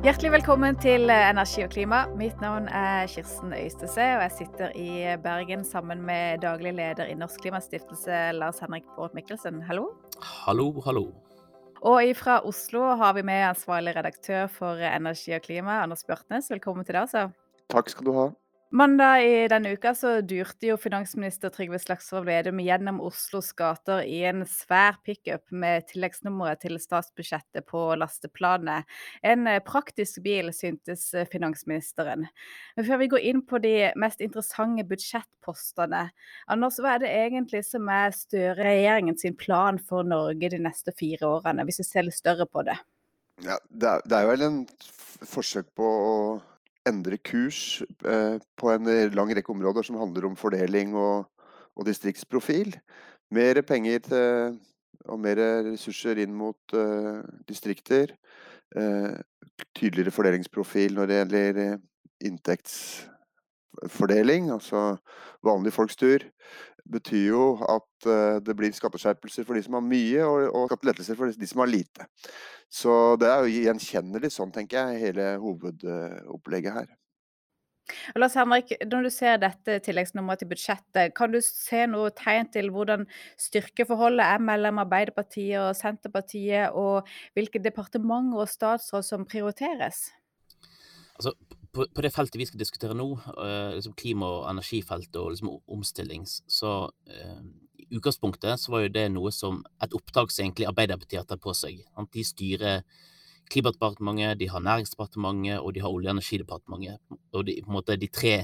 Hjertelig velkommen til Energi og klima. Mitt navn er Kirsten Øystese, og jeg sitter i Bergen sammen med daglig leder i Norsk Klimastiftelse, Lars Henrik Bård Mikkelsen. Hallo. Hallo, hallo. Og fra Oslo har vi med ansvarlig redaktør for Energi og klima, Anders Bjørtnes. Velkommen til deg, altså. Takk skal du ha. Mandag i denne uka så durte jo finansminister Trygve Slagsvold Vedum gjennom Oslos gater i en svær pickup med tilleggsnummeret til statsbudsjettet på lasteplanet. En eh, praktisk bil, syntes eh, finansministeren. Men før vi går inn på de mest interessante budsjettpostene, Anders, hva er det egentlig som er Støre-regjeringen sin plan for Norge de neste fire årene, hvis vi ser litt større på det? Ja, det, er, det er vel en forsøk på å endre kurs eh, på en lang rekke områder som handler om fordeling og, og distriktsprofil. Mer penger til, og mer ressurser inn mot uh, distrikter. Uh, tydeligere fordelingsprofil når det gjelder inntekts fordeling, altså vanlige folks tur, betyr jo at uh, det blir skatteskjerpelser for de som har mye, og, og skattelettelser for de som har lite. Så det er jo gjenkjennelig sånn, tenker jeg, hele hovedopplegget her. Lars Henrik, når du ser dette tilleggsnummeret til budsjettet, kan du se noe tegn til hvordan styrkeforholdet er mellom Arbeiderpartiet og Senterpartiet, og hvilke departementer og statsråd som prioriteres? Altså, på, på, det feltet vi skal diskutere nå, uh, liksom klima- og energifeltet og liksom omstilling, så uh, i utgangspunktet så var jo det noe som et opptak som egentlig Arbeiderpartiet har tatt på seg. De styrer Klimadepartementet, de har Næringsdepartementet og de har Olje- og energidepartementet. Og de, på en måte de tre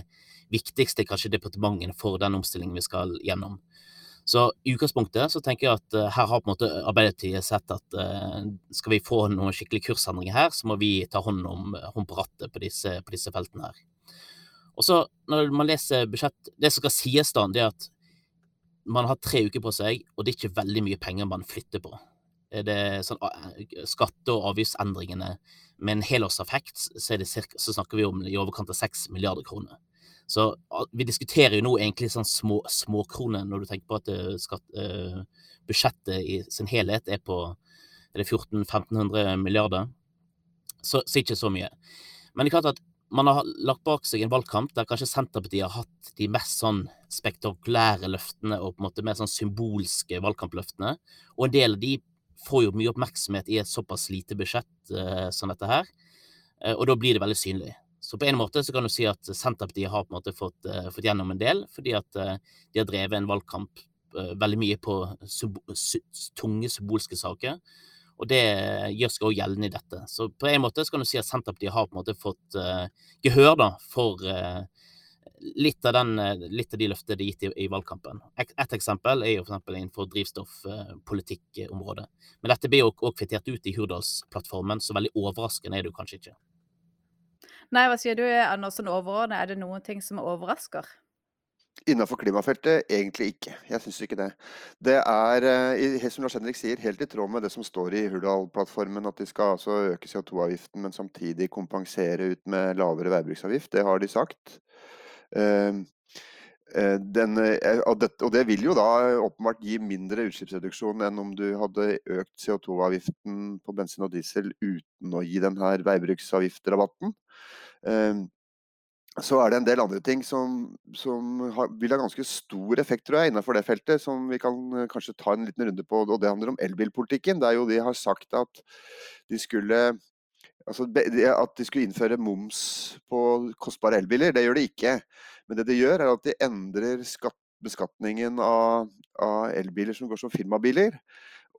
viktigste kanskje departementene for den omstillingen vi skal gjennom. Så i utgangspunktet så tenker jeg at uh, her har på en måte Arbeiderpartiet sett at uh, skal vi få noen skikkelige kursendringer her, så må vi ta hånd om hånd på rattet på disse, på disse feltene her. Og så når man leser budsjett Det som skal sies da, det er at man har tre uker på seg, og det er ikke veldig mye penger man flytter på. Det sånn skatte- og avgiftsendringene med en helårseffekt, så, så snakker vi om i overkant av 6 milliarder kroner. Så vi diskuterer jo nå egentlig sånn små, småkroner når du tenker på at eh, skatt, uh, budsjettet i sin helhet er på er det 1400-1500 milliarder. Så, så, ikke så mye. Men det er klart at man har lagt bak seg en valgkamp der kanskje Senterpartiet har hatt de mest sånn spektakulære løftene og på en måte mer sånn symbolske valgkampløftene. Og en del av de får jo mye oppmerksomhet i et såpass lite budsjett uh, som dette her. Uh, og da blir det veldig synlig. Så på en måte så kan du si at Senterpartiet har på en måte fått, uh, fått gjennom en del, fordi at uh, de har drevet en valgkamp uh, veldig mye på sub tunge symbolske saker. Og det gjør seg også gjeldende i dette. Så på en måte så kan du si at Senterpartiet har på en måte fått gehør da, for litt av, den, litt, av de løftene de har gitt i, i, valgkampen. Et, et eksempel er jo f.eks. innenfor drivstoffpolitikkområdet. Men dette blir jo også kvittert ut i Hurdalsplattformen, så veldig overraskende er det jo kanskje ikke. Nei, hva sier du, Anders, sånn overordnet? Er det noen ting som overrasker? Innenfor klimafeltet egentlig ikke. Jeg syns ikke det. Det er, eh, som Lars Henrik sier, helt i tråd med det som står i Hurdal-plattformen, at de skal altså øke CO2-avgiften, men samtidig kompensere ut med lavere veibruksavgift. Det har de sagt. Ehm, eh, den, eh, og, det, og, det, vil jo da åpenbart gi mindre utslippsreduksjon enn om du hadde økt CO2-avgiften på bensin og diesel uten å gi denne veibruksavgiftrabatten. Ehm, så er det en del andre ting som, som har, vil ha ganske stor effekt tror jeg, innenfor det feltet, som vi kan eh, kanskje ta en liten runde på. og Det handler om elbilpolitikken. Det er jo De har sagt at de skulle altså, at de skulle innføre moms på kostbare elbiler. Det gjør de ikke. Men det de gjør, er at de endrer beskatningen av, av elbiler som går som firmabiler.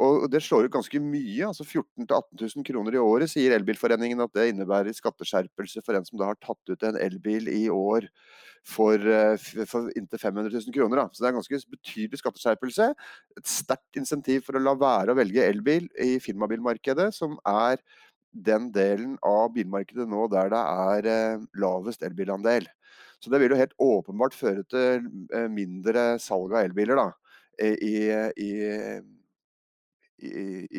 Og det slår ut ganske mye. altså 14 000-18 000 kroner i året, sier Elbilforeningen at det innebærer skatteskjerpelse for en som da har tatt ut en elbil i år for, eh, for inntil 500 000 kroner. Da. Så det er en ganske betydelig skatteskjerpelse. Et sterkt insentiv for å la være å velge elbil i firmabilmarkedet, som er den delen av bilmarkedet nå der det er eh, lavest elbilandel. Så det vil jo helt åpenbart føre til eh, mindre salg av elbiler da, i, i i,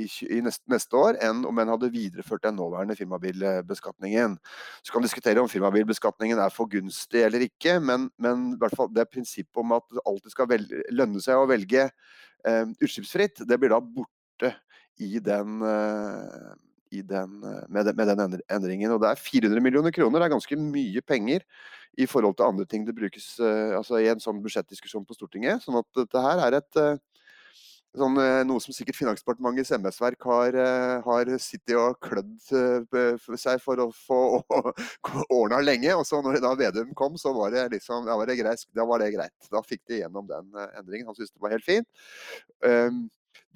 i, i neste, neste, år enn om en hadde videreført den nåværende firmabilbeskatningen. Så kan vi diskutere om firmabilbeskatningen er for gunstig eller ikke, men, men det prinsippet om at det alltid skal velge, lønne seg å velge eh, utslippsfritt, det blir da borte i den, eh, den, med, den, med, den, endringen. Og det er 400 millioner kroner, det er ganske mye penger i forhold til andre ting det brukes altså i en sånn budsjettdiskusjon på Stortinget. sånn at dette her er et Sånn, eh, noe som sikkert Finansdepartementets embetsverk har, eh, har sittet og klødd eh, seg for å få ordna lenge. Og så når da Vedum kom, så var det, liksom, da var det, greit, da var det greit. Da fikk de gjennom den endringen. Han syntes det var helt fint. Um,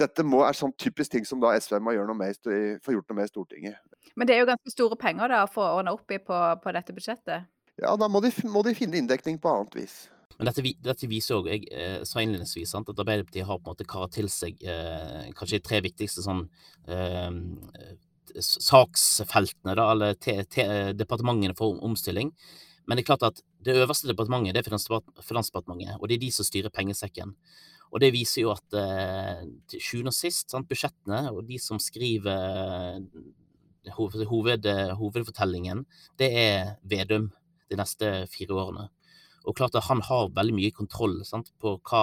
dette må, er sånn typisk ting som da SV må gjøre noe med, få gjort noe med i Stortinget. Men det er jo ganske store penger da, å få ordna opp i på, på, dette budsjettet? Ja, da må de, må de finne inndekning på annet vis. Men dette, dette viser òg, jeg eh, sa innledningsvis, sant, at Arbeiderpartiet har på en måte karet til seg eh, kanskje de tre viktigste sånn eh, saksfeltene, da, eller te, te, departementene for omstilling. Men det er klart at det øverste departementet det er Finansdepartementet, og det er de som styrer pengesekken. Og det viser jo at eh, til sjuende og sist, sant, budsjettene og de som skriver eh, hoved, hovedfortellingen, det er Vedum de neste fire årene. Og klart at han har veldig mye kontroll sant, på hva,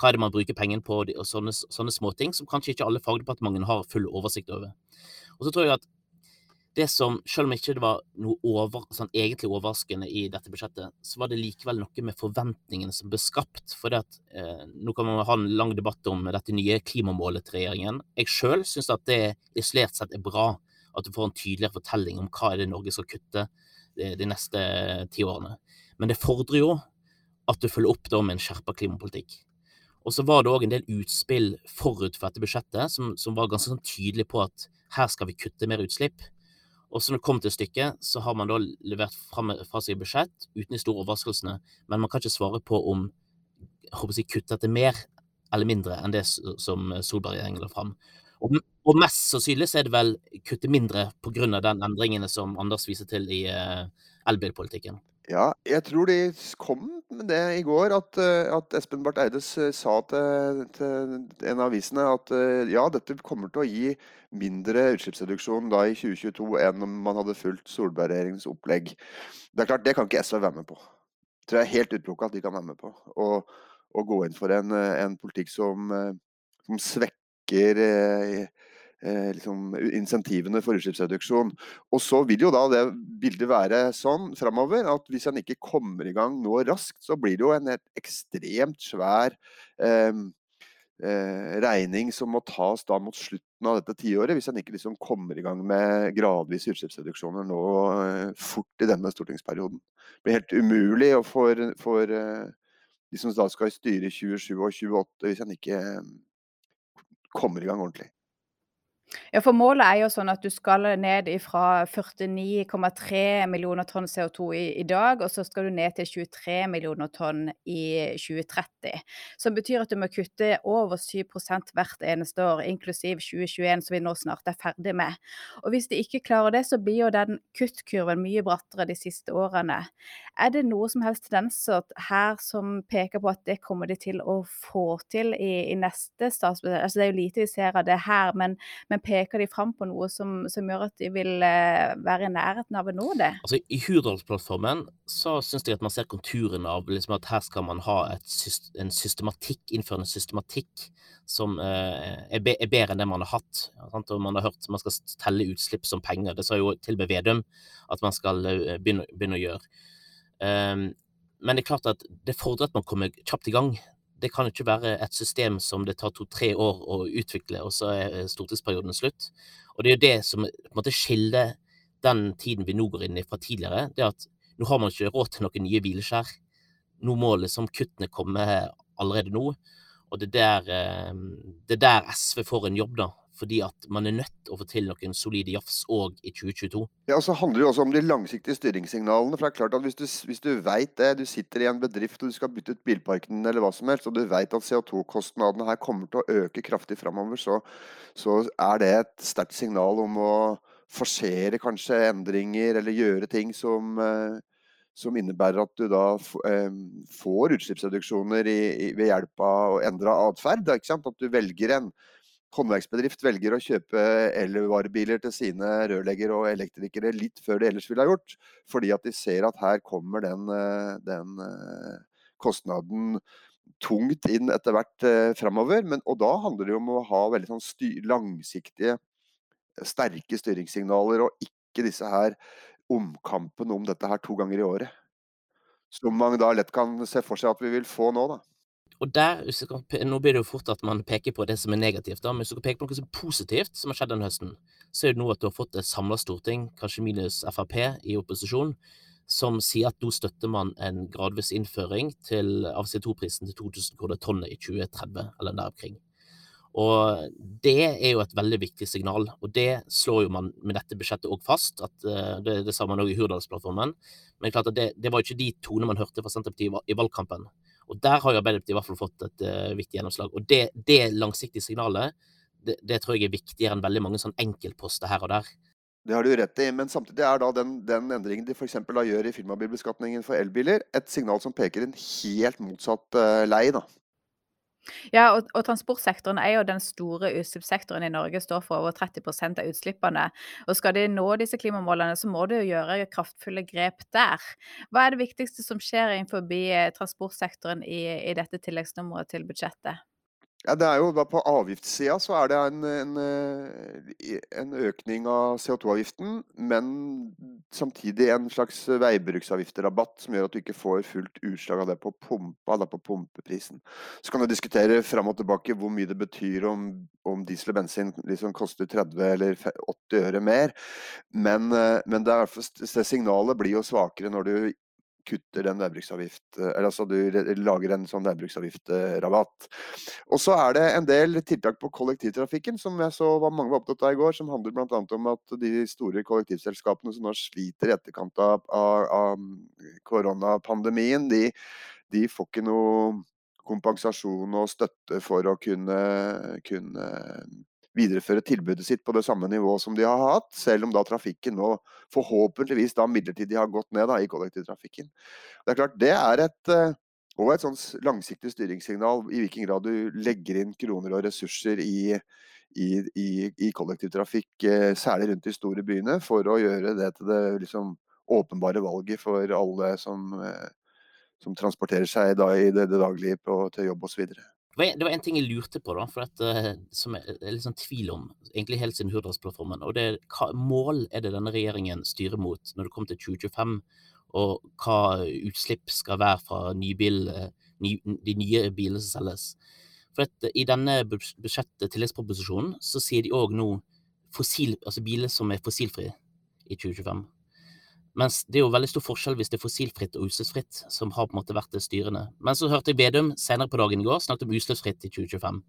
hva er det man bruker pengene på, og sånne, sånne småting som kanskje ikke alle fagdepartementene har full oversikt over. Og så tror jeg at det som, selv om ikke det var noe over, sånn egentlig overraskende i dette budsjettet, så var det likevel noe med forventningene som ble skapt. For det at, eh, nå kan man ha en lang debatt om dette nye klimamålet til regjeringen. Jeg sjøl syns at det isolert sett er bra at du får en tydeligere fortelling om hva er det Norge skal kutte de, de neste ti årene. Men det fordrer jo at du følger opp da med en skjerpa klimapolitikk. Og så var det òg en del utspill forut for dette budsjettet som, som var ganske sånn tydelig på at her skal vi kutte mer utslipp. Og så når det kommer til stykket, så har man da levert fra, seg budsjett uten de store overraskelsene, men man kan ikke svare på om jeg håper å si, kutte etter mer eller mindre enn det som Solberg-regjeringen la fram. Og, og, mest sannsynlig så er det vel kutte mindre pga. den endringene som Anders viser til i uh, elbilpolitikken. Ja, jeg tror de kom med det i går, at, eh, at Espen Barth Eide sa til, til, en av avisene at eh, ja, dette kommer til å gi mindre utslippsreduksjon da i 2022 enn om man hadde fulgt Solberg-regjeringens opplegg. Det er klart, det kan ikke SV være med på. Det tror jeg er helt utelukka at de kan være med på. Å gå inn for en, en politikk som, eh, som svekker eh, eh, liksom, insentivene for utslippsreduksjon. Og så vil jo da det bildet være sånn framover at hvis en ikke kommer i gang nå raskt, så blir det jo en helt ekstremt svær eh, eh, regning som må tas da mot slutten av dette tiåret, hvis en ikke liksom kommer i gang med gradvise utslippsreduksjoner nå eh, fort i denne stortingsperioden. Det blir helt umulig for, for eh, de som da skal styre 27 og 28, hvis en ikke kommer i gang ordentlig. Ja, for målet er jo sånn at du skal ned fra 49,3 millioner tonn CO2 i, i, dag, og så skal du ned til 23 millioner tonn i 2030. Som betyr at du må kutte over 7 hvert eneste år, inklusiv 2021, som vi nå snart er ferdig med. Og hvis de ikke klarer det, så blir jo den kuttkurven mye brattere de siste årene. Er det noe som helst tendenser her som peker på at det kommer de til å få til i, i neste statsbudsjett? Altså, det er jo lite vi ser av det her, men, men men peker de fram på noe som, som gjør at de vil eh, være i nærheten av å nå det? Altså, I Hurdalsplattformen så syns jeg at man ser konturene av liksom, at her skal man ha et, en systematikk, innføre en systematikk som eh, er, er, bedre enn det man har hatt. Sant? Og man har hørt man skal telle utslipp som penger. Det sa jo til og med Vedum at man skal uh, begynne, begynne, å gjøre. Um, men det er klart at det fordrer at man kommer kjapt i gang det kan ikke være et system som det tar to-tre år å utvikle, og så er stortingsperioden slutt. Og det er jo det som på en måte skiller den tiden vi nå går inn i fra tidligere, det at nå har man ikke råd til noen nye hvileskjær. Nå må liksom kuttene komme allerede nå. Og det er eh, er der SV får en jobb, da fordi at man er nødt til å få til noen solide jafs òg i 2022. Ja, og så handler det jo også om de langsiktige styringssignalene. for det er klart at Hvis du, hvis du vet det, du sitter i en bedrift og du skal bytte ut bilparken eller hva som helst, og du vet at CO2-kostnadene her kommer til å øke kraftig framover, så, så er det et sterkt signal om å forsere kanskje endringer eller gjøre ting som eh, som innebærer at du da eh, får utslippsreduksjoner ved hjelp av å endre atferd. At du velger en håndverksbedrift velger å kjøpe elvarebiler til sine rørleggere og elektrikere litt før de ellers ville ha gjort, fordi at de ser at her kommer den, eh, den eh, kostnaden tungt inn etter hvert eh, framover. og da handler det om å ha veldig sånn langsiktige sterke styringssignaler, og ikke disse her omkampene om dette her to ganger i året. Som man da lett kan se for seg at vi vil få nå, da. Og der, Nå blir det jo fort at man peker på det som er negativt, da, men hvis du kan peke på noe som er positivt som har skjedd denne høsten, så er det nå at du har fått et samla storting, kanskje minus Frp i opposisjon, som sier at nå støtter man en gradvis innføring til, av CO2-prisen til 2000 kroner tonnet i 2030, eller der omkring. Og det er jo et veldig viktig signal, og det slår jo man med dette budsjettet òg fast. at uh, det, det, sa man òg i Hurdalsplattformen. Men klart at det, det var ikke de tonene man hørte fra Senterpartiet i valgkampen. Og der har jo Arbeiderpartiet i hvert fall fått et uh, viktig gjennomslag. Og det, det langsiktige signalet, det, det, tror jeg er viktigere enn veldig mange sånn enkeltposter her og der. Det har du rett i, men samtidig er da den, den endringen de f.eks. gjør i firmabilbeskatningen for elbiler, et signal som peker en helt motsatt uh, lei. da. Ja, og, og, transportsektoren er jo den store utslippssektoren i Norge, står for over 30% av utslippene. Og skal de nå disse klimamålene, så må de jo gjøre kraftfulle grep der. Hva er det viktigste som skjer innenfor eh, transportsektoren i, i dette tilleggsnummeret til budsjettet? Ja, det er jo På avgiftssida så er det en, en, eh, en økning av CO2-avgiften, men samtidig en slags veibruksavgiftrabatt som gjør at du ikke får fullt utslag av det på pumpa, da på pumpeprisen. Så kan du diskutere fram og tilbake hvor mye det betyr om, om diesel og bensin liksom koster 30 eller 80 øre mer, men, eh, men det, er, det signalet blir jo svakere når du kutter den veibruksavgift, eh, eller altså du lager en sånn veibruksavgiftrabatt. Og så er det en del tiltak på kollektivtrafikken som jeg så var mange var opptatt av i går, som handler bl.a. om at de store kollektivselskapene som nå sliter i etterkant av, av, av koronapandemien, de, de, får ikke noe kompensasjon og støtte for å kunne, kunne videreføre tilbudet sitt på det samme nivået som de har hatt, selv om da trafikken nå forhåpentligvis da midlertidig har gått ned da, i kollektivtrafikken. Det er klart, det er et, eh, og et sånt langsiktig styringssignal i hvilken grad du legger inn kroner og ressurser i, i, i, i kollektivtrafikk, eh, særlig rundt de store byene, for å gjøre det til det liksom, åpenbare valget for alle som, eh, som transporterer seg i det, det daglige på, til jobb osv. Det var en ting jeg lurte på, da, for at, uh, som jeg er litt sånn tvil om, egentlig helt siden Hurdalsplattformen. Og det er hva mål er det denne regjeringen styrer mot når det kommer til 2025, og hva utslipp skal være fra nybil, eh, ny, de nye bilene som selges. For at I denne budsjett-tilleggsproposisjonen så sier de òg nå fossil, altså biler som er fossilfrie i 2025. Mens det er jo veldig stor forskjell hvis det er fossilfritt og utslippsfritt som har på en måte vært det styrende. Men så hørte jeg Vedum senere på dagen i går snakket om utslippsfritt i 2025.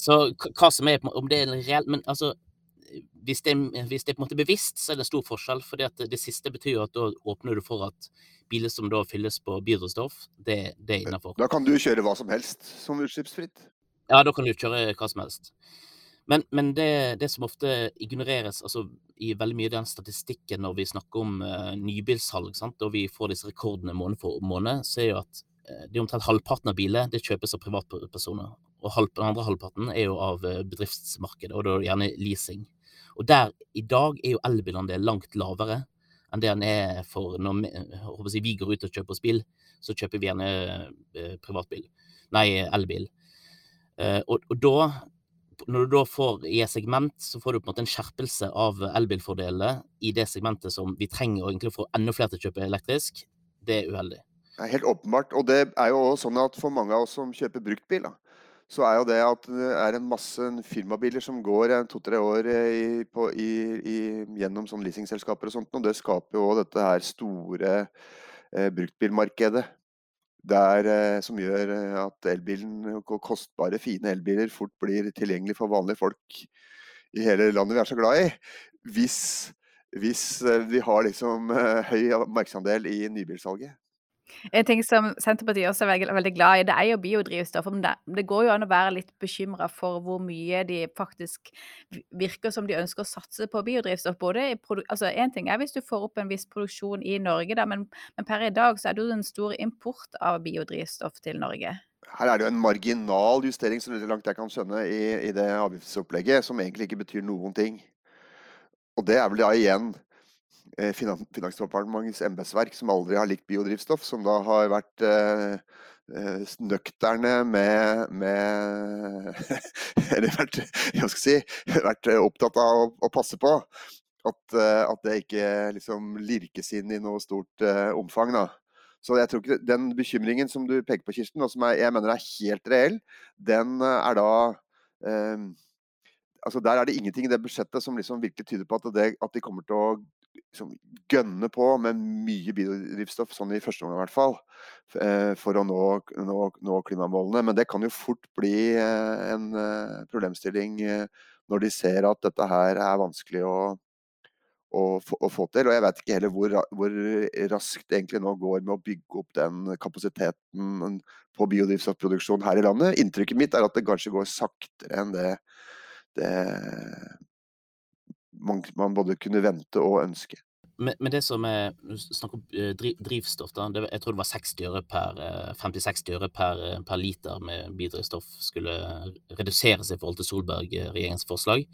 Så hva som er Om det er reelt Men altså hvis det, hvis det, er på en måte bevisst, så er det stor forskjell. For det, det siste betyr jo at da åpner du for at biler som da fylles på biodrivstoff, det, det er innafor. Da kan du kjøre hva som helst som utslippsfritt? Ja, da kan du kjøre hva som helst. Men, men det, det, som ofte ignoreres altså, i veldig mye den statistikken når vi snakker om uh, nybilsalg, sant, og vi får disse rekordene måned for måned, så er jo at uh, det er omtrent halvparten av biler det kjøpes av privatpersoner. Og halv, den andre halvparten er jo av uh, bedriftsmarkedet, og da gjerne leasing. Og der i dag er jo elbilandel langt lavere enn det den er for når vi, vi går ut og kjøper oss bil, så kjøper vi gjerne privatbil. Nei, elbil. og, og da når du da får i et segment, så får du på en måte en skjerpelse av elbilfordelene i det segmentet som vi trenger å få enda flere til å kjøpe elektrisk. Det er uheldig. Er helt åpenbart. Og det er jo også sånn at for mange av oss som kjøper bruktbil, så er jo det at det er en masse firmabiler som går to-tre år i, på, i, i, gjennom sånn leasingselskaper og sånt, og det skaper jo dette her store eh, bruktbilmarkedet der, eh, som gjør eh, at elbilen og kostbare, fine elbiler fort blir tilgjengelig for vanlige folk i hele landet vi er så glad i. Hvis, hvis eh, vi har liksom høy markedsandel i nybilsalget. En ting som Senterpartiet også er veldig, glad i, det er jo biodrivstoff. Men det, det går jo an å være litt bekymra for hvor mye de faktisk virker som de ønsker å satse på biodrivstoff. Både altså Én ting er hvis du får opp en viss produksjon i Norge, da, men, men, per i dag så er det jo en stor import av biodrivstoff til Norge. Her er det jo en marginal justering så langt jeg kan skjønne, i, i det avgiftsopplegget, som egentlig ikke betyr noen ting. Og det er vel da igjen Finansdepartementets embetsverk som aldri har likt biodrivstoff, som da har vært eh, eh, nøkterne med, med Eller vært, jeg skal si, vært opptatt av å, å passe på. At, at, det ikke liksom lirkes inn i noe stort eh, omfang. da. Så jeg tror ikke Den bekymringen som du peker på, Kirsten, og som jeg, jeg mener er helt reell, den er da eh, altså Der er det ingenting i det budsjettet som liksom virkelig tyder på at, det, at de kommer til å liksom, gønne på med mye biodrivstoff, sånn i første omgang i hvert fall, eh, for å nå, nå, nå, klimamålene. Men det kan jo fort bli eh, en eh, problemstilling når de ser at dette her er vanskelig å, å, få til. Og jeg vet ikke heller hvor, hvor, raskt det egentlig nå går med å bygge opp den kapasiteten på biodrivstoffproduksjon her i landet. Inntrykket mitt er at det kanskje går saktere enn det, det man, man, både kunne vente og ønske. Men, men det som er Snakk om eh, drivstoff. da, det, Jeg tror det var 60 øre per, 50-60 eh, øre per, eh, per, liter med biodrivstoff skulle reduseres i forhold til Solberg-regjeringens forslag.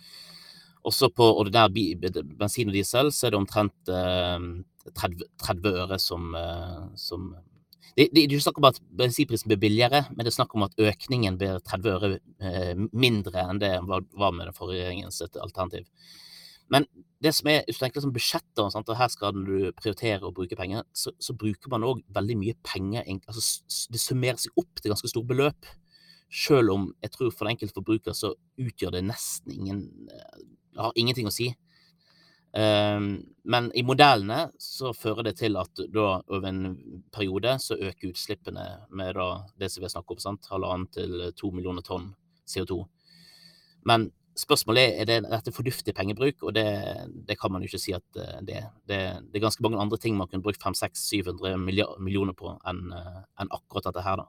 Også på ordinær bensin og diesel så er det omtrent 30, 30 øre som, som det, det, er ikke snakk om at bensinprisen blir billigere, men det er snakk om at økningen blir 30 øre mindre enn det var med den forrige regjeringens alternativ. Men det som er, hvis du tenker som budsjetter, sant, og her skal du prioritere å bruke penger, så, så bruker man òg veldig mye penger. Altså, det summerer seg opp til ganske store beløp. Selv om jeg tror for den enkelte forbruker så utgjør det nesten ingen eh, Har ingenting å si. Um, men i modellene så fører det til at da over en periode så øker utslippene med da det som vi snakker om, halvannen til to millioner tonn CO2. Men Spørsmålet er er det dette fornuftig pengebruk, og det, det, kan man jo ikke si at eh, det er. Det, det, er ganske mange andre ting man kunne brukt 500-700 millioner på enn en akkurat dette her. da.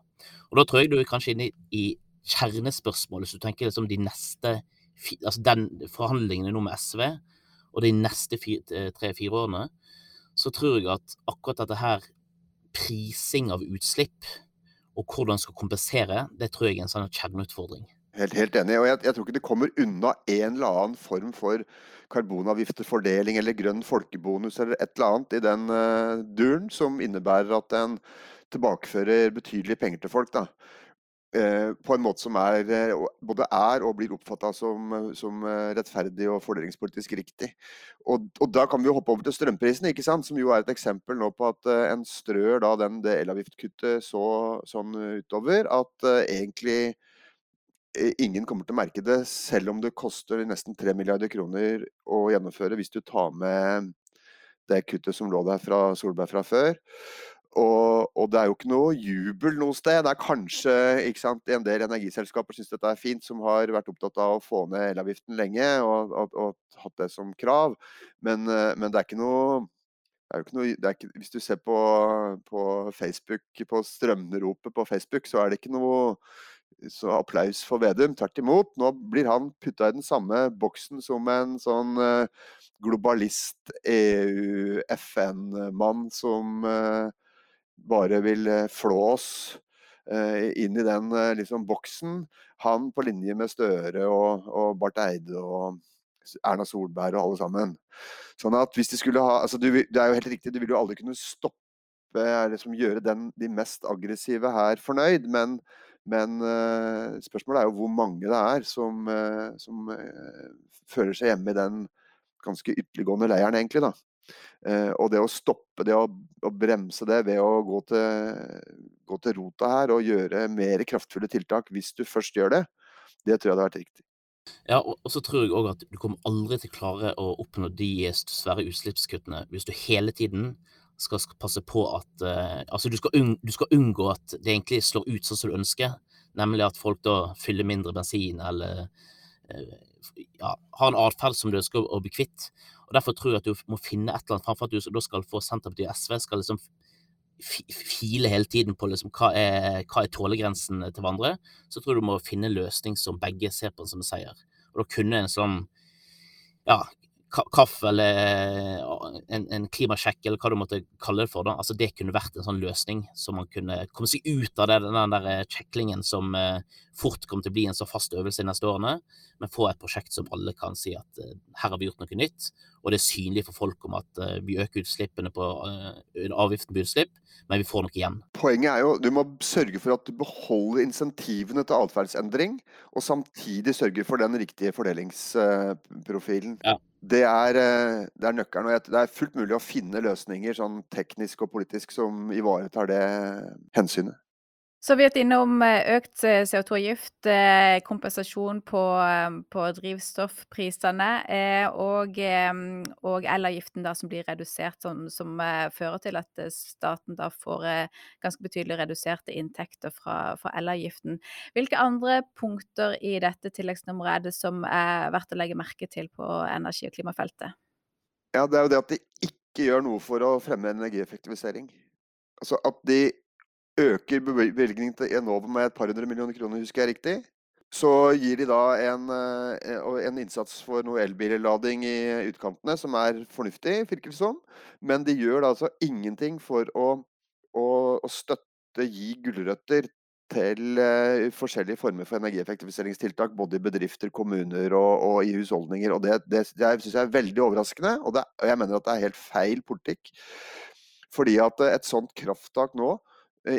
Og Da tror jeg du er kanskje inne i kjernespørsmålet, så du tenker liksom de neste altså den forhandlingene nå med SV og de neste eh, tre-fire årene, så tror jeg at akkurat dette her, prising av utslipp og hvordan man skal kompensere, det tror jeg er en sånn kjerneutfordring. Helt, helt enig. og jeg, jeg, tror ikke det kommer unna en eller annen form for karbonavgiftefordeling eller grønn folkebonus eller et eller annet i den uh, duren som innebærer at en tilbakefører betydelige penger til folk. da. Uh, på en måte som er, uh, både er og blir oppfatta som, som rettferdig og fordelingspolitisk riktig. Og, og, Da kan vi jo hoppe over til strømprisene, ikke sant? som jo er et eksempel nå på at en strør da den, det elavgiftkuttet så, sånn utover at egentlig Eh, ingen kommer til å merke det, selv om det koster nesten 3 milliarder kroner å gjennomføre hvis du tar med det kuttet som lå der fra Solberg fra før. Og, og, det er jo ikke noe jubel noe sted. Det er kanskje sant, en del energiselskaper syns dette er fint, som har vært opptatt av å få ned elavgiften lenge og, og, og hatt det som krav. Men, eh, men, det er ikke noe noe, ikke, Hvis du ser på, på Facebook, på strømneropet på Facebook, så er det ikke noe så applaus for Vedum. Tvert imot. Nå blir han putta i den samme boksen som en sånn uh, globalist, EU-FN-mann som uh, bare vil uh, flå oss inn i den liksom, boksen. Han på linje med Støre og, og Barth Eide og Erna Solberg og alle sammen. Sånn at hvis de skulle ha altså du, Det er jo helt riktig, du vil jo aldri kunne stoppe liksom, gjøre den, de mest aggressive her fornøyd, men men uh, spørsmålet er jo hvor mange det er som, uh, som uh, føler seg hjemme i den ganske ytterliggående leiren, egentlig. da. og det å stoppe det og bremse det ved å gå til, gå til, rota her og gjøre mer kraftfulle tiltak hvis du først gjør det, det tror jeg hadde vært riktig. Ja, og, og så tror jeg òg at du kommer aldri til å klare å oppnå de svære utslippskuttene hvis du hele tiden skal passe på at uh, Altså, du skal, du skal, unngå at det egentlig slår ut sånn som du ønsker, nemlig at folk da fyller mindre bensin eller uh, ja, har en atferd som du ønsker å bli kvitt. Og Derfor tror jeg at du må finne et eller annet, framfor at du da skal få Senterpartiet og SV skal liksom file hele tiden på liksom, hva, er, hva er tålegrensen til hverandre, så tror jeg du må finne en løsning som begge ser på som en seier. Og da kunne en sånn ja, kaffe eller en, en, klimasjekk, eller hva du måtte kalle det for. Da. Altså, det kunne vært en sånn løsning, så man kunne komme seg ut av det, den der kjeklingen som eh, fort kommer til å bli en så fast øvelse de neste årene, men få et prosjekt som alle kan si at eh, her har vi gjort noe nytt, og det er synlig for folk om at eh, vi øker utslippene på eh, avgiften på utslipp, men vi får noe igjen. Poenget er jo du må sørge for at du beholder insentivene til atferdsendring, og samtidig sørger for den riktige fordelingsprofilen. Ja. Det er, eh, det er nøkkelen. og Det er fullt mulig å finne løsninger sånn teknisk og politisk som ivaretar det hensynet. Så vi har vært innom eh, økt eh, CO2-avgift, eh, kompensasjon på, på drivstoffprisene og, og elavgiften da, som blir redusert, som, som, fører til at staten da får ganske betydelig reduserte inntekter fra, fra elavgiften. Hvilke andre punkter i dette tilleggsnummeret er det som er verdt å legge merke til på energi- og klimafeltet? Ja, Det er jo det at de ikke gjør noe for å fremme energieffektivisering. Altså at de øker bevilgningen til Enova med et par hundre millioner kroner, husker jeg riktig. Så gir de da en, eh, en innsats for noe elbillading i utkantene, som er fornuftig, virker det som. Men de gjør da altså ingenting for å, å, å støtte, gi gulrøtter til uh, forskjellige former for energieffektiviseringstiltak, både i bedrifter, kommuner og, og i husholdninger. Og Det, det, det syns jeg er veldig overraskende, og, det, og jeg mener at det er helt feil politikk. Fordi at et sånt krafttak nå Eh,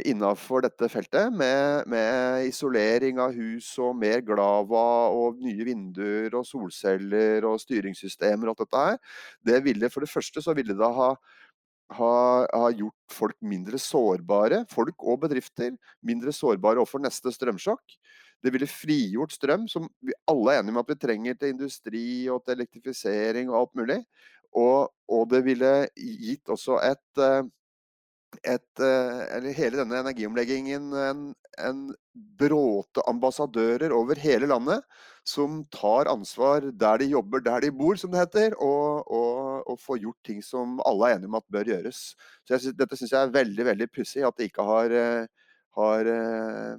innafor dette feltet, med, med, isolering av hus og mer Glava og nye vinduer og solceller og styringssystemer og alt dette her, det ville for det første så ville det ha, ha gjort folk mindre sårbare, folk og bedrifter, mindre sårbare overfor neste strømsjokk. Det ville frigjort strøm, som vi alle er enige om at vi trenger til industri og til elektrifisering og alt mulig. Og, og det ville gitt også et eh, et, eh, eller hele denne energiomleggingen en, en bråte ambassadører over hele landet som tar ansvar der de jobber, der de bor, som det heter, og, og, og får gjort ting som alle er enige om at bør gjøres. Så jeg, Dette syns jeg er veldig veldig pussig, at de ikke har, eh, har eh,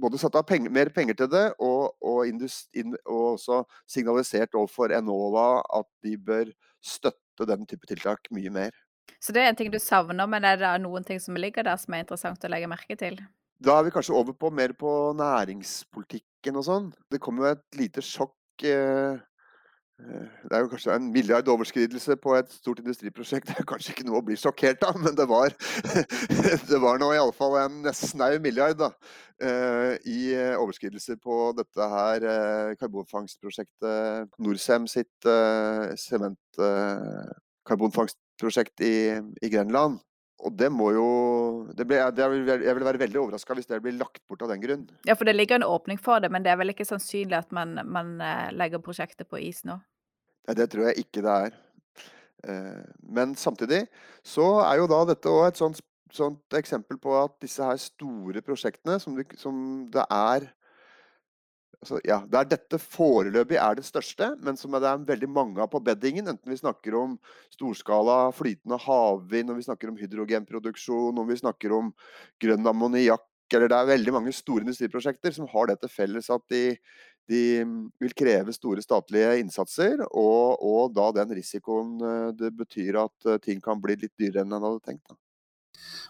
både satt av penger, mer penger til det, og, og, in, og også signalisert overfor Enova at de bør støtte den type tiltak mye mer. Så det er en ting du savner, men er det noen ting som ligger der som er interessant å legge merke til? Da er vi kanskje over på mer på næringspolitikken og sånn. Det kom jo et lite sjokk eh, eh Det er jo kanskje en milliard overskridelse på et stort industriprosjekt. Det er kanskje ikke noe å bli sjokkert av, men det var, det var nå iallfall en snau milliard da, eh, i overskridelse på dette her karbonfangstprosjektet. Norcem sitt sement karbonfangst prosjekt i, i Grenland. Og det må jo det ble, det vil, Jeg vil være veldig overraska hvis det blir lagt bort av den grunn. Ja, for det ligger en åpning for det, men det er vel ikke sannsynlig at man, man eh, legger prosjektet på is nå? Nei, det tror jeg ikke det er. Eh, men samtidig så er jo da dette òg et sånt, sånt, eksempel på at disse her store prosjektene som det, som det er altså, ja, der dette foreløpig er det største, men som det er veldig mange av på beddingen. Enten vi snakker om storskala flytende havvind, om vi snakker om hydrogenproduksjon, om vi snakker om grønn ammoniakk. Eller det er veldig mange store industriprosjekter som har det til felles at de, de vil kreve store statlige innsatser, og, og, da den risikoen eh, det betyr at eh, ting kan bli litt dyrere enn en hadde tenkt. Da.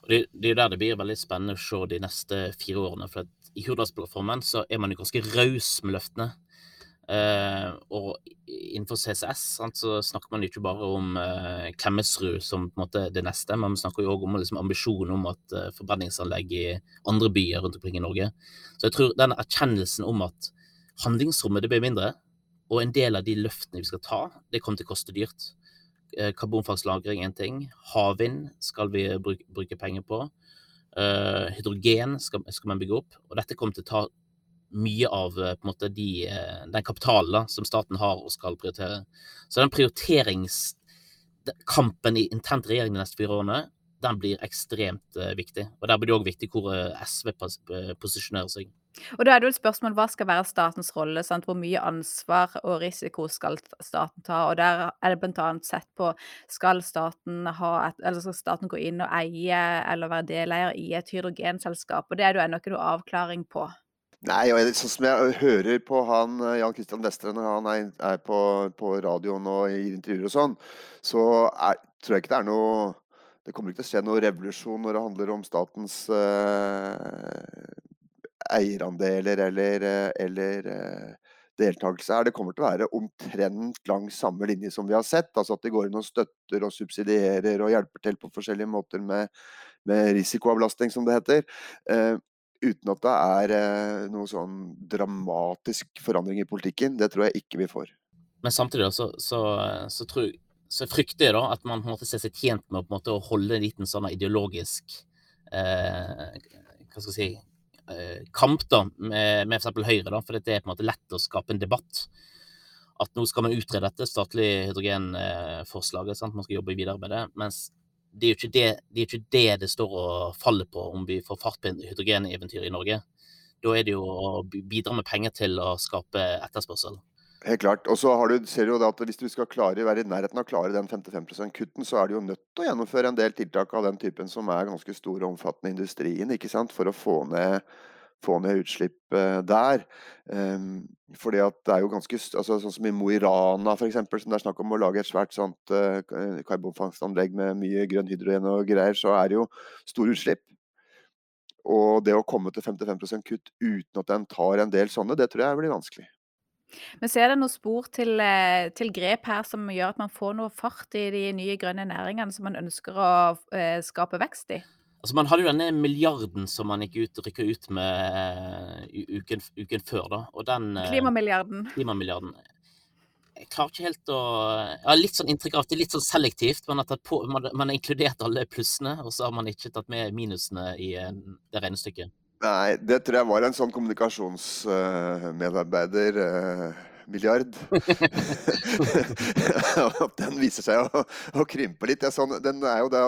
Det, det er der det blir veldig spennende å se de neste fire årene. for at i Hurdalsplattformen så er man jo ganske raus med løftene. Uh, og innenfor CCS sant, så snakker man ikke bare om uh, Klemetsrud som på en måte det neste, men man snakker jo òg om liksom, ambisjonen om at uh, forbrenningsanlegg i andre byer rundt omkring i Norge. Så jeg tror den erkjennelsen om at handlingsrommet det blir mindre, og en del av de løftene vi skal ta, det kommer til å koste dyrt. Karbonfangstlagring er én ting. Havvind skal vi bruke, bruke penger på. Uh, hydrogen skal, skal, man bygge opp, og dette kommer til å ta mye av eh, måte, de, eh, den kapitalen som staten har og skal prioritere. Så den prioriteringskampen i intent regjering de neste fire årene, den blir ekstremt viktig. Og Der blir det òg viktig hvor SV posisjonerer seg. Og da er det jo et spørsmål hva skal være statens rolle? Sant? Hvor mye ansvar og risiko skal staten ta? Og der er det bl.a. sett på skal staten, et, skal staten gå inn og eie eller være deleier i et hydrogenselskap? Og det er det jo ennå ikke noe avklaring på. Nei, sånn som jeg hører på han Jan Christian Vestre når han er, er på, på, radioen og gir intervjuer og sånn, så er, tror jeg ikke det er noe Det kommer ikke til å skje noe revolusjon når det handler om statens uh, eierandeler eller, eller uh, deltakelse her. Det kommer til å være omtrent langs samme linje som vi har sett. Altså at det går inn og støtter og subsidierer og hjelper til på forskjellige måter med, med risikoavlastning, som det heter. Uh, uten at det er uh, noe sånn dramatisk forandring i politikken. Det tror jeg ikke vi får. Men samtidig så, så, så, tror, så frykter jeg da at man på en måte ser seg tjent med å holde en liten sånn ideologisk eh, hva skal jeg si Eh, kamp da, med, med f.eks. Høyre, da, for det er på en måte lett å skape en debatt. At nå skal man utrede dette statlige hydrogenforslaget, man skal jobbe videre med det. Mens det er jo ikke det det, ikke det, det står og faller på om vi får fart på hydrogeneventyret i Norge. Da er det jo å bidra med penger til å skape etterspørsel. Helt klart. Og så du, ser du jo at hvis du skal klare, være i nærheten av å klare den 55 %-kutten, så er du jo nødt til å gjennomføre en del tiltak av den typen som er ganske store og omfattende i industrien, ikke sant? for å få ned, få ned utslipp uh, der. Um, fordi at det er jo ganske, altså Sånn som i Mo i Rana f.eks., som det er snakk om å lage et svært sånt uh, karbonfangstanlegg med mye grønn hydrogen og greier, så er det jo store utslipp. Og det å komme til 55% kutt uten at en tar en del sånne, det tror jeg blir vanskelig. Men så er det noen spor til, eh, til, grep her som gjør at man får noe fart i de nye grønne næringene som man ønsker å eh, skape vekst i? Altså Man hadde jo denne milliarden som man gikk ut, rykka ut med uh, uken, uken, før. da, og den... Uh, klimamilliarden. Klimamilliarden. Jeg klarer ikke helt å ja, litt sånn inntrykk av at det er litt sånn selektivt. Man har, på, man, man har inkludert alle plussene, og så har man ikke tatt med minusene i uh, det regnestykket. Nei, det tror jeg var en sånn kommunikasjonsmedarbeider. Uh, milliard. den viser seg å, å krympe litt. Sånn, den er jo det,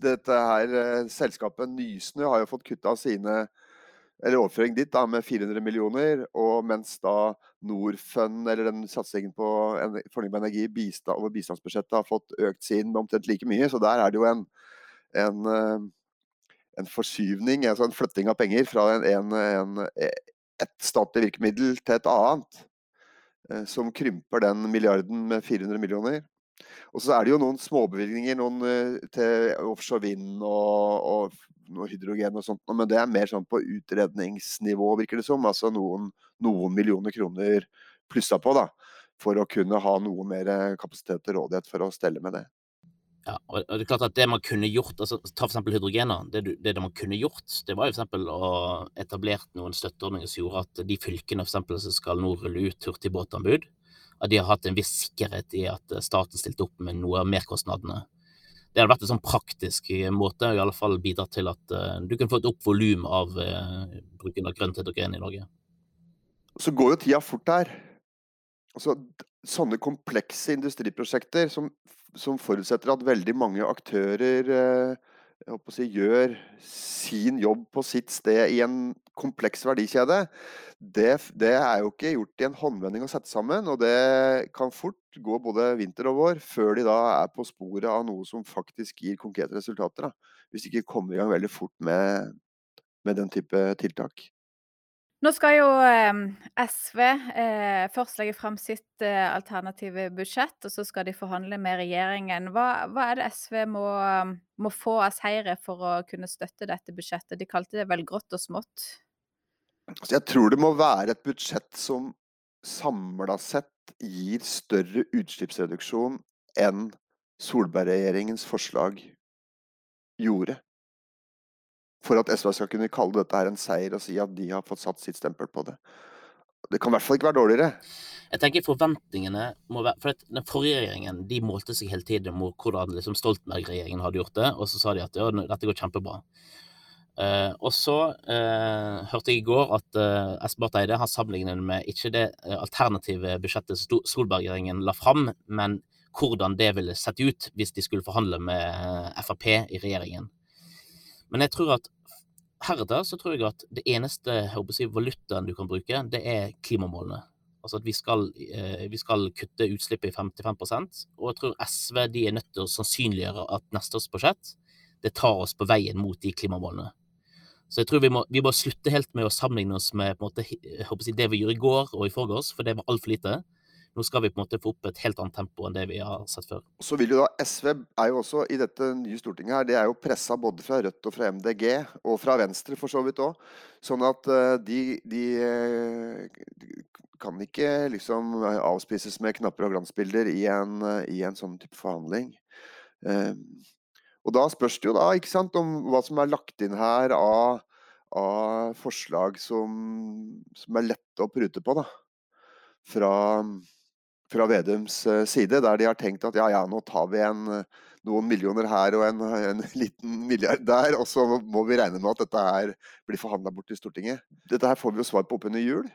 dette her uh, Selskapet Nysnø har jo fått kutta sine eller overføring dit da, med 400 millioner, og mens da Norfund, eller den satsingen på fornybar energi bistand, over bistandsbudsjettet, har fått økt sin med omtrent like mye. Så der er det jo en, en en forskyvning, altså en flytting av penger fra en, en, en, et statlig virkemiddel til et annet. Eh, som krymper den milliarden med 400 millioner. Og så er det jo noen småbevilgninger noen, eh, til offshore vind og, og hydrogen og sånt, men det er mer sånn på utredningsnivå, virker det som. Altså noen, noen millioner kroner plussa på, da. For å kunne ha noe mer kapasitet til rådighet for å stelle med det. Ja, og det er klart at det man kunne gjort, altså ta for eksempel hydrogener, det, det, det man kunne gjort, det var jo for eksempel å etablert noen støtteordninger som gjorde at de fylkene for eksempel som skal nå rulle ut hurtigbåtanbud, at de har hatt en viss sikkerhet i at staten stilte opp med noe av merkostnadene. Det hadde vært en sånn praktisk måte å i alle fall bidra til at uh, du kunne få et opp volum av uh, bruken av grønt hydrogen i Norge. Så går jo tida fort her. Altså, sånne komplekse industriprosjekter som som forutsetter at veldig mange aktører eh, si, gjør sin jobb på sitt sted i en kompleks verdikjede, det, det, er jo ikke gjort i en håndvending å sette sammen. Og det kan fort gå både vinter og vår før de da er på sporet av noe som faktisk gir konkrete resultater. Da. Hvis de ikke kommer i gang veldig fort med, med den type tiltak. Nå skal jo ehm, SV eh, først legge fram sitt eh, alternative budsjett, og så skal de forhandle med regjeringen. Hva, hva er det SV må, må, få av seire for å kunne støtte dette budsjettet? De kalte det vel grått og smått? Altså, jeg tror det må være et budsjett som samla sett gir større utslippsreduksjon enn Solberg-regjeringens forslag gjorde for at SV skal kunne kalle dette her en seier og si at de har fått satt sitt stempel på det. Det kan i hvert fall ikke være dårligere. Jeg tenker forventningene må være For den forrige regjeringen de målte seg hele tiden mot hvordan liksom Stoltenberg-regjeringen hadde gjort det, og så sa de at ja, dette går kjempebra. Uh, og så uh, hørte jeg i går at uh, Espen Barth Eide har sammenlignet med ikke det alternative budsjettet Solberg-regjeringen la fram, men hvordan det ville sett ut hvis de skulle forhandle med Frp i regjeringen. Men jeg tror at heretter så tror jeg at det eneste jeg valutaen du kan bruke, det er klimamålene. Altså at vi skal, eh, vi skal kutte utslippet i 55 Og jeg tror SV de er nødt til å sannsynliggjøre at neste års budsjett det tar oss på veien mot de klimamålene. Så jeg tror vi må, vi må slutte helt med å sammenligne oss med måte, si, det vi gjorde i går og i forgårs, for det var altfor lite. Nå skal vi på en måte få opp et helt annet tempo enn det vi har sett før. Så vil jo da SV er jo også i dette nye Stortinget her, det er jo pressa både fra Rødt og fra MDG, og fra Venstre for så vidt òg. Sånn at uh, de, de, de, kan ikke liksom avspises med knapper og glansbilder i en, i en sånn type forhandling. Uh, og da spørs det jo da, ikke sant, om hva som er lagt inn her av, av forslag som, som er lette å prute på, da. Fra fra Vedums eh, side, der de har tenkt at ja, ja, nå tar vi en, eh, noen millioner her og en, en, liten milliard der, og så må vi regne med at dette her blir forhandla bort i Stortinget. Dette her får vi jo svar på oppunder jul,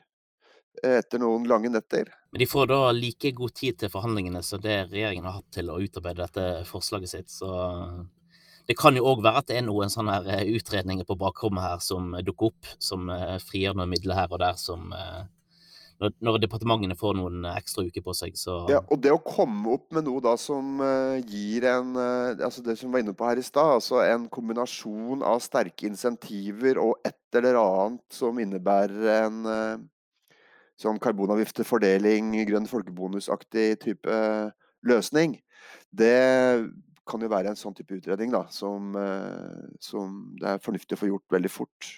eh, etter noen lange netter. Men de får da like god tid til forhandlingene som det regjeringen har hatt til å utarbeide dette forslaget sitt, så det kan jo òg være at det er noen sånne utredninger på bakrommet her som dukker opp, som frigjør noen midler her og der som når, når, departementene får noen ekstra uker på seg, så Ja, og det å komme opp med noe da som uh, gir en uh, Altså det som var inne på her i stad, altså en kombinasjon av sterke insentiver og et eller annet som innebærer en sånn karbonavgiftefordeling, grønn folkebonusaktig type løsning, det kan jo være en sånn type utredning da, som, som det er fornuftig å få gjort veldig fort.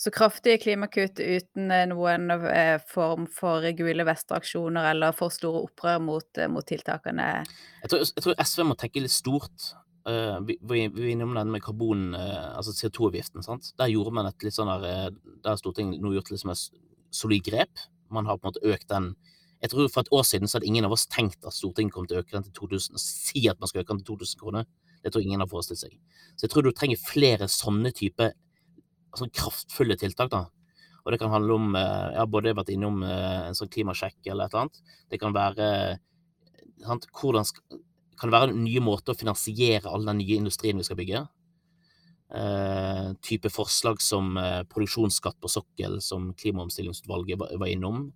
Så kraftige klimakutt uten eh, noen eh, form for gule vester-aksjoner eller for store opprør mot, eh, mot tiltakene? Jeg tror, jeg tror, SV må tenke litt stort. Uh, vi, vi, vi innom den med karbon, uh, altså CO2-avgiften. Der gjorde man et litt sånn der, der Stortinget nå gjort liksom et solid grep. Man har på en måte økt den jeg tror For et år siden så hadde ingen av oss tenkt at Stortinget kom til å øke den til 2000. og Si at man skal øke den til 2000 kroner. Det tror ingen har forestilt seg. Så jeg tror du trenger flere sånne type sånn kraftfulle tiltak. da. Og det kan handle om Jeg har både vært innom eh, en sånn klimasjekk eller et eller annet. Det kan være sant, hvordan kan det være nye måter å finansiere all den nye industrien vi skal bygge? Uh, type forslag som uh, produksjonsskatt på sokkel, som klimaomstillingsutvalget var, var innom.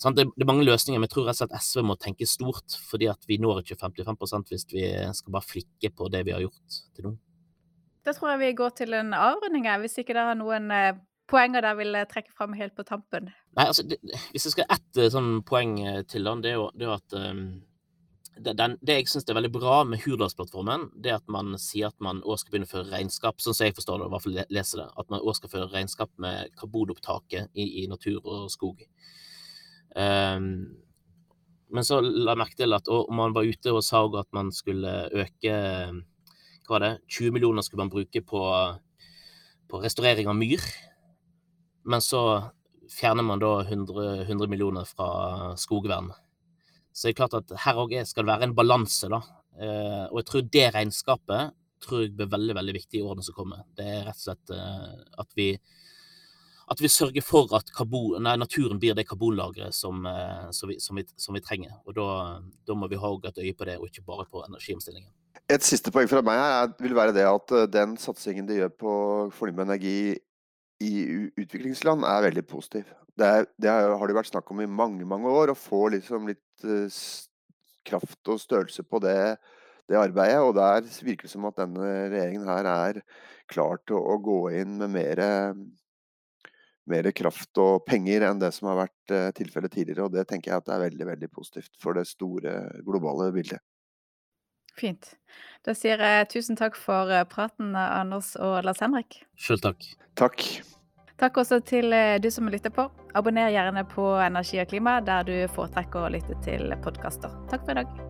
Sånn, det, det, er mange løsninger, men jeg tror rett og slett SV må tenke stort. fordi at vi når ikke 55% hvis vi skal bare flikke på det vi har gjort til nå. Da tror jeg vi går til en avrunding, hvis ikke dere har noen eh, poenger dere vil eh, trekke fram helt på tampen. Nei, altså, det, Hvis jeg skal ett eh, sånn poeng til, den, det er jo, det er at um, det, den, det, jeg syns er veldig bra med Hurdalsplattformen, det er at man sier at man òg skal begynne å føre regnskap, sånn som jeg forstår det, i hvert fall leser det, at man òg skal føre regnskap med karbonopptaket i, i natur og skog. Um, men så la jeg merke til at om man var ute og sa at man skulle øke hva var det, 20 millioner skulle man bruke på, på restaurering av myr. Men så fjerner man da 100, 100 millioner fra skogvern. Så det er klart at her òg skal det være en balanse, da. Eh, og jeg tror det regnskapet tror jeg blir veldig veldig viktig i årene som kommer. Det er rett og slett eh, at vi at vi sørger for at karbon, nei, naturen blir det karbonlageret som, eh, som, som, som, vi, trenger. Og da, da må vi ha et øye på det, og ikke bare på energiomstillingen. Et siste poeng fra meg her vil være det at eh, den satsingen de gjør på fornybar energi i utviklingsland, er veldig positiv. Det, er, det, har det vært snakk om i mange mange år, å få liksom litt uh, kraft og størrelse på det, det, arbeidet. Og der virker det som at denne regjeringen her er klar til å gå inn med mer, mer kraft og penger enn det som har vært uh, tilfellet tidligere. Og det tenker jeg at er veldig, veldig positivt for det store globale bildet. Fint. Da sier jeg tusen takk for eh, praten, Anders og Lars Henrik. Sjøl takk. Takk. Takk også til eh, du som lytter på. Abonner gjerne på Energi og klima der du foretrekker å lytte til podkaster. Takk for i dag.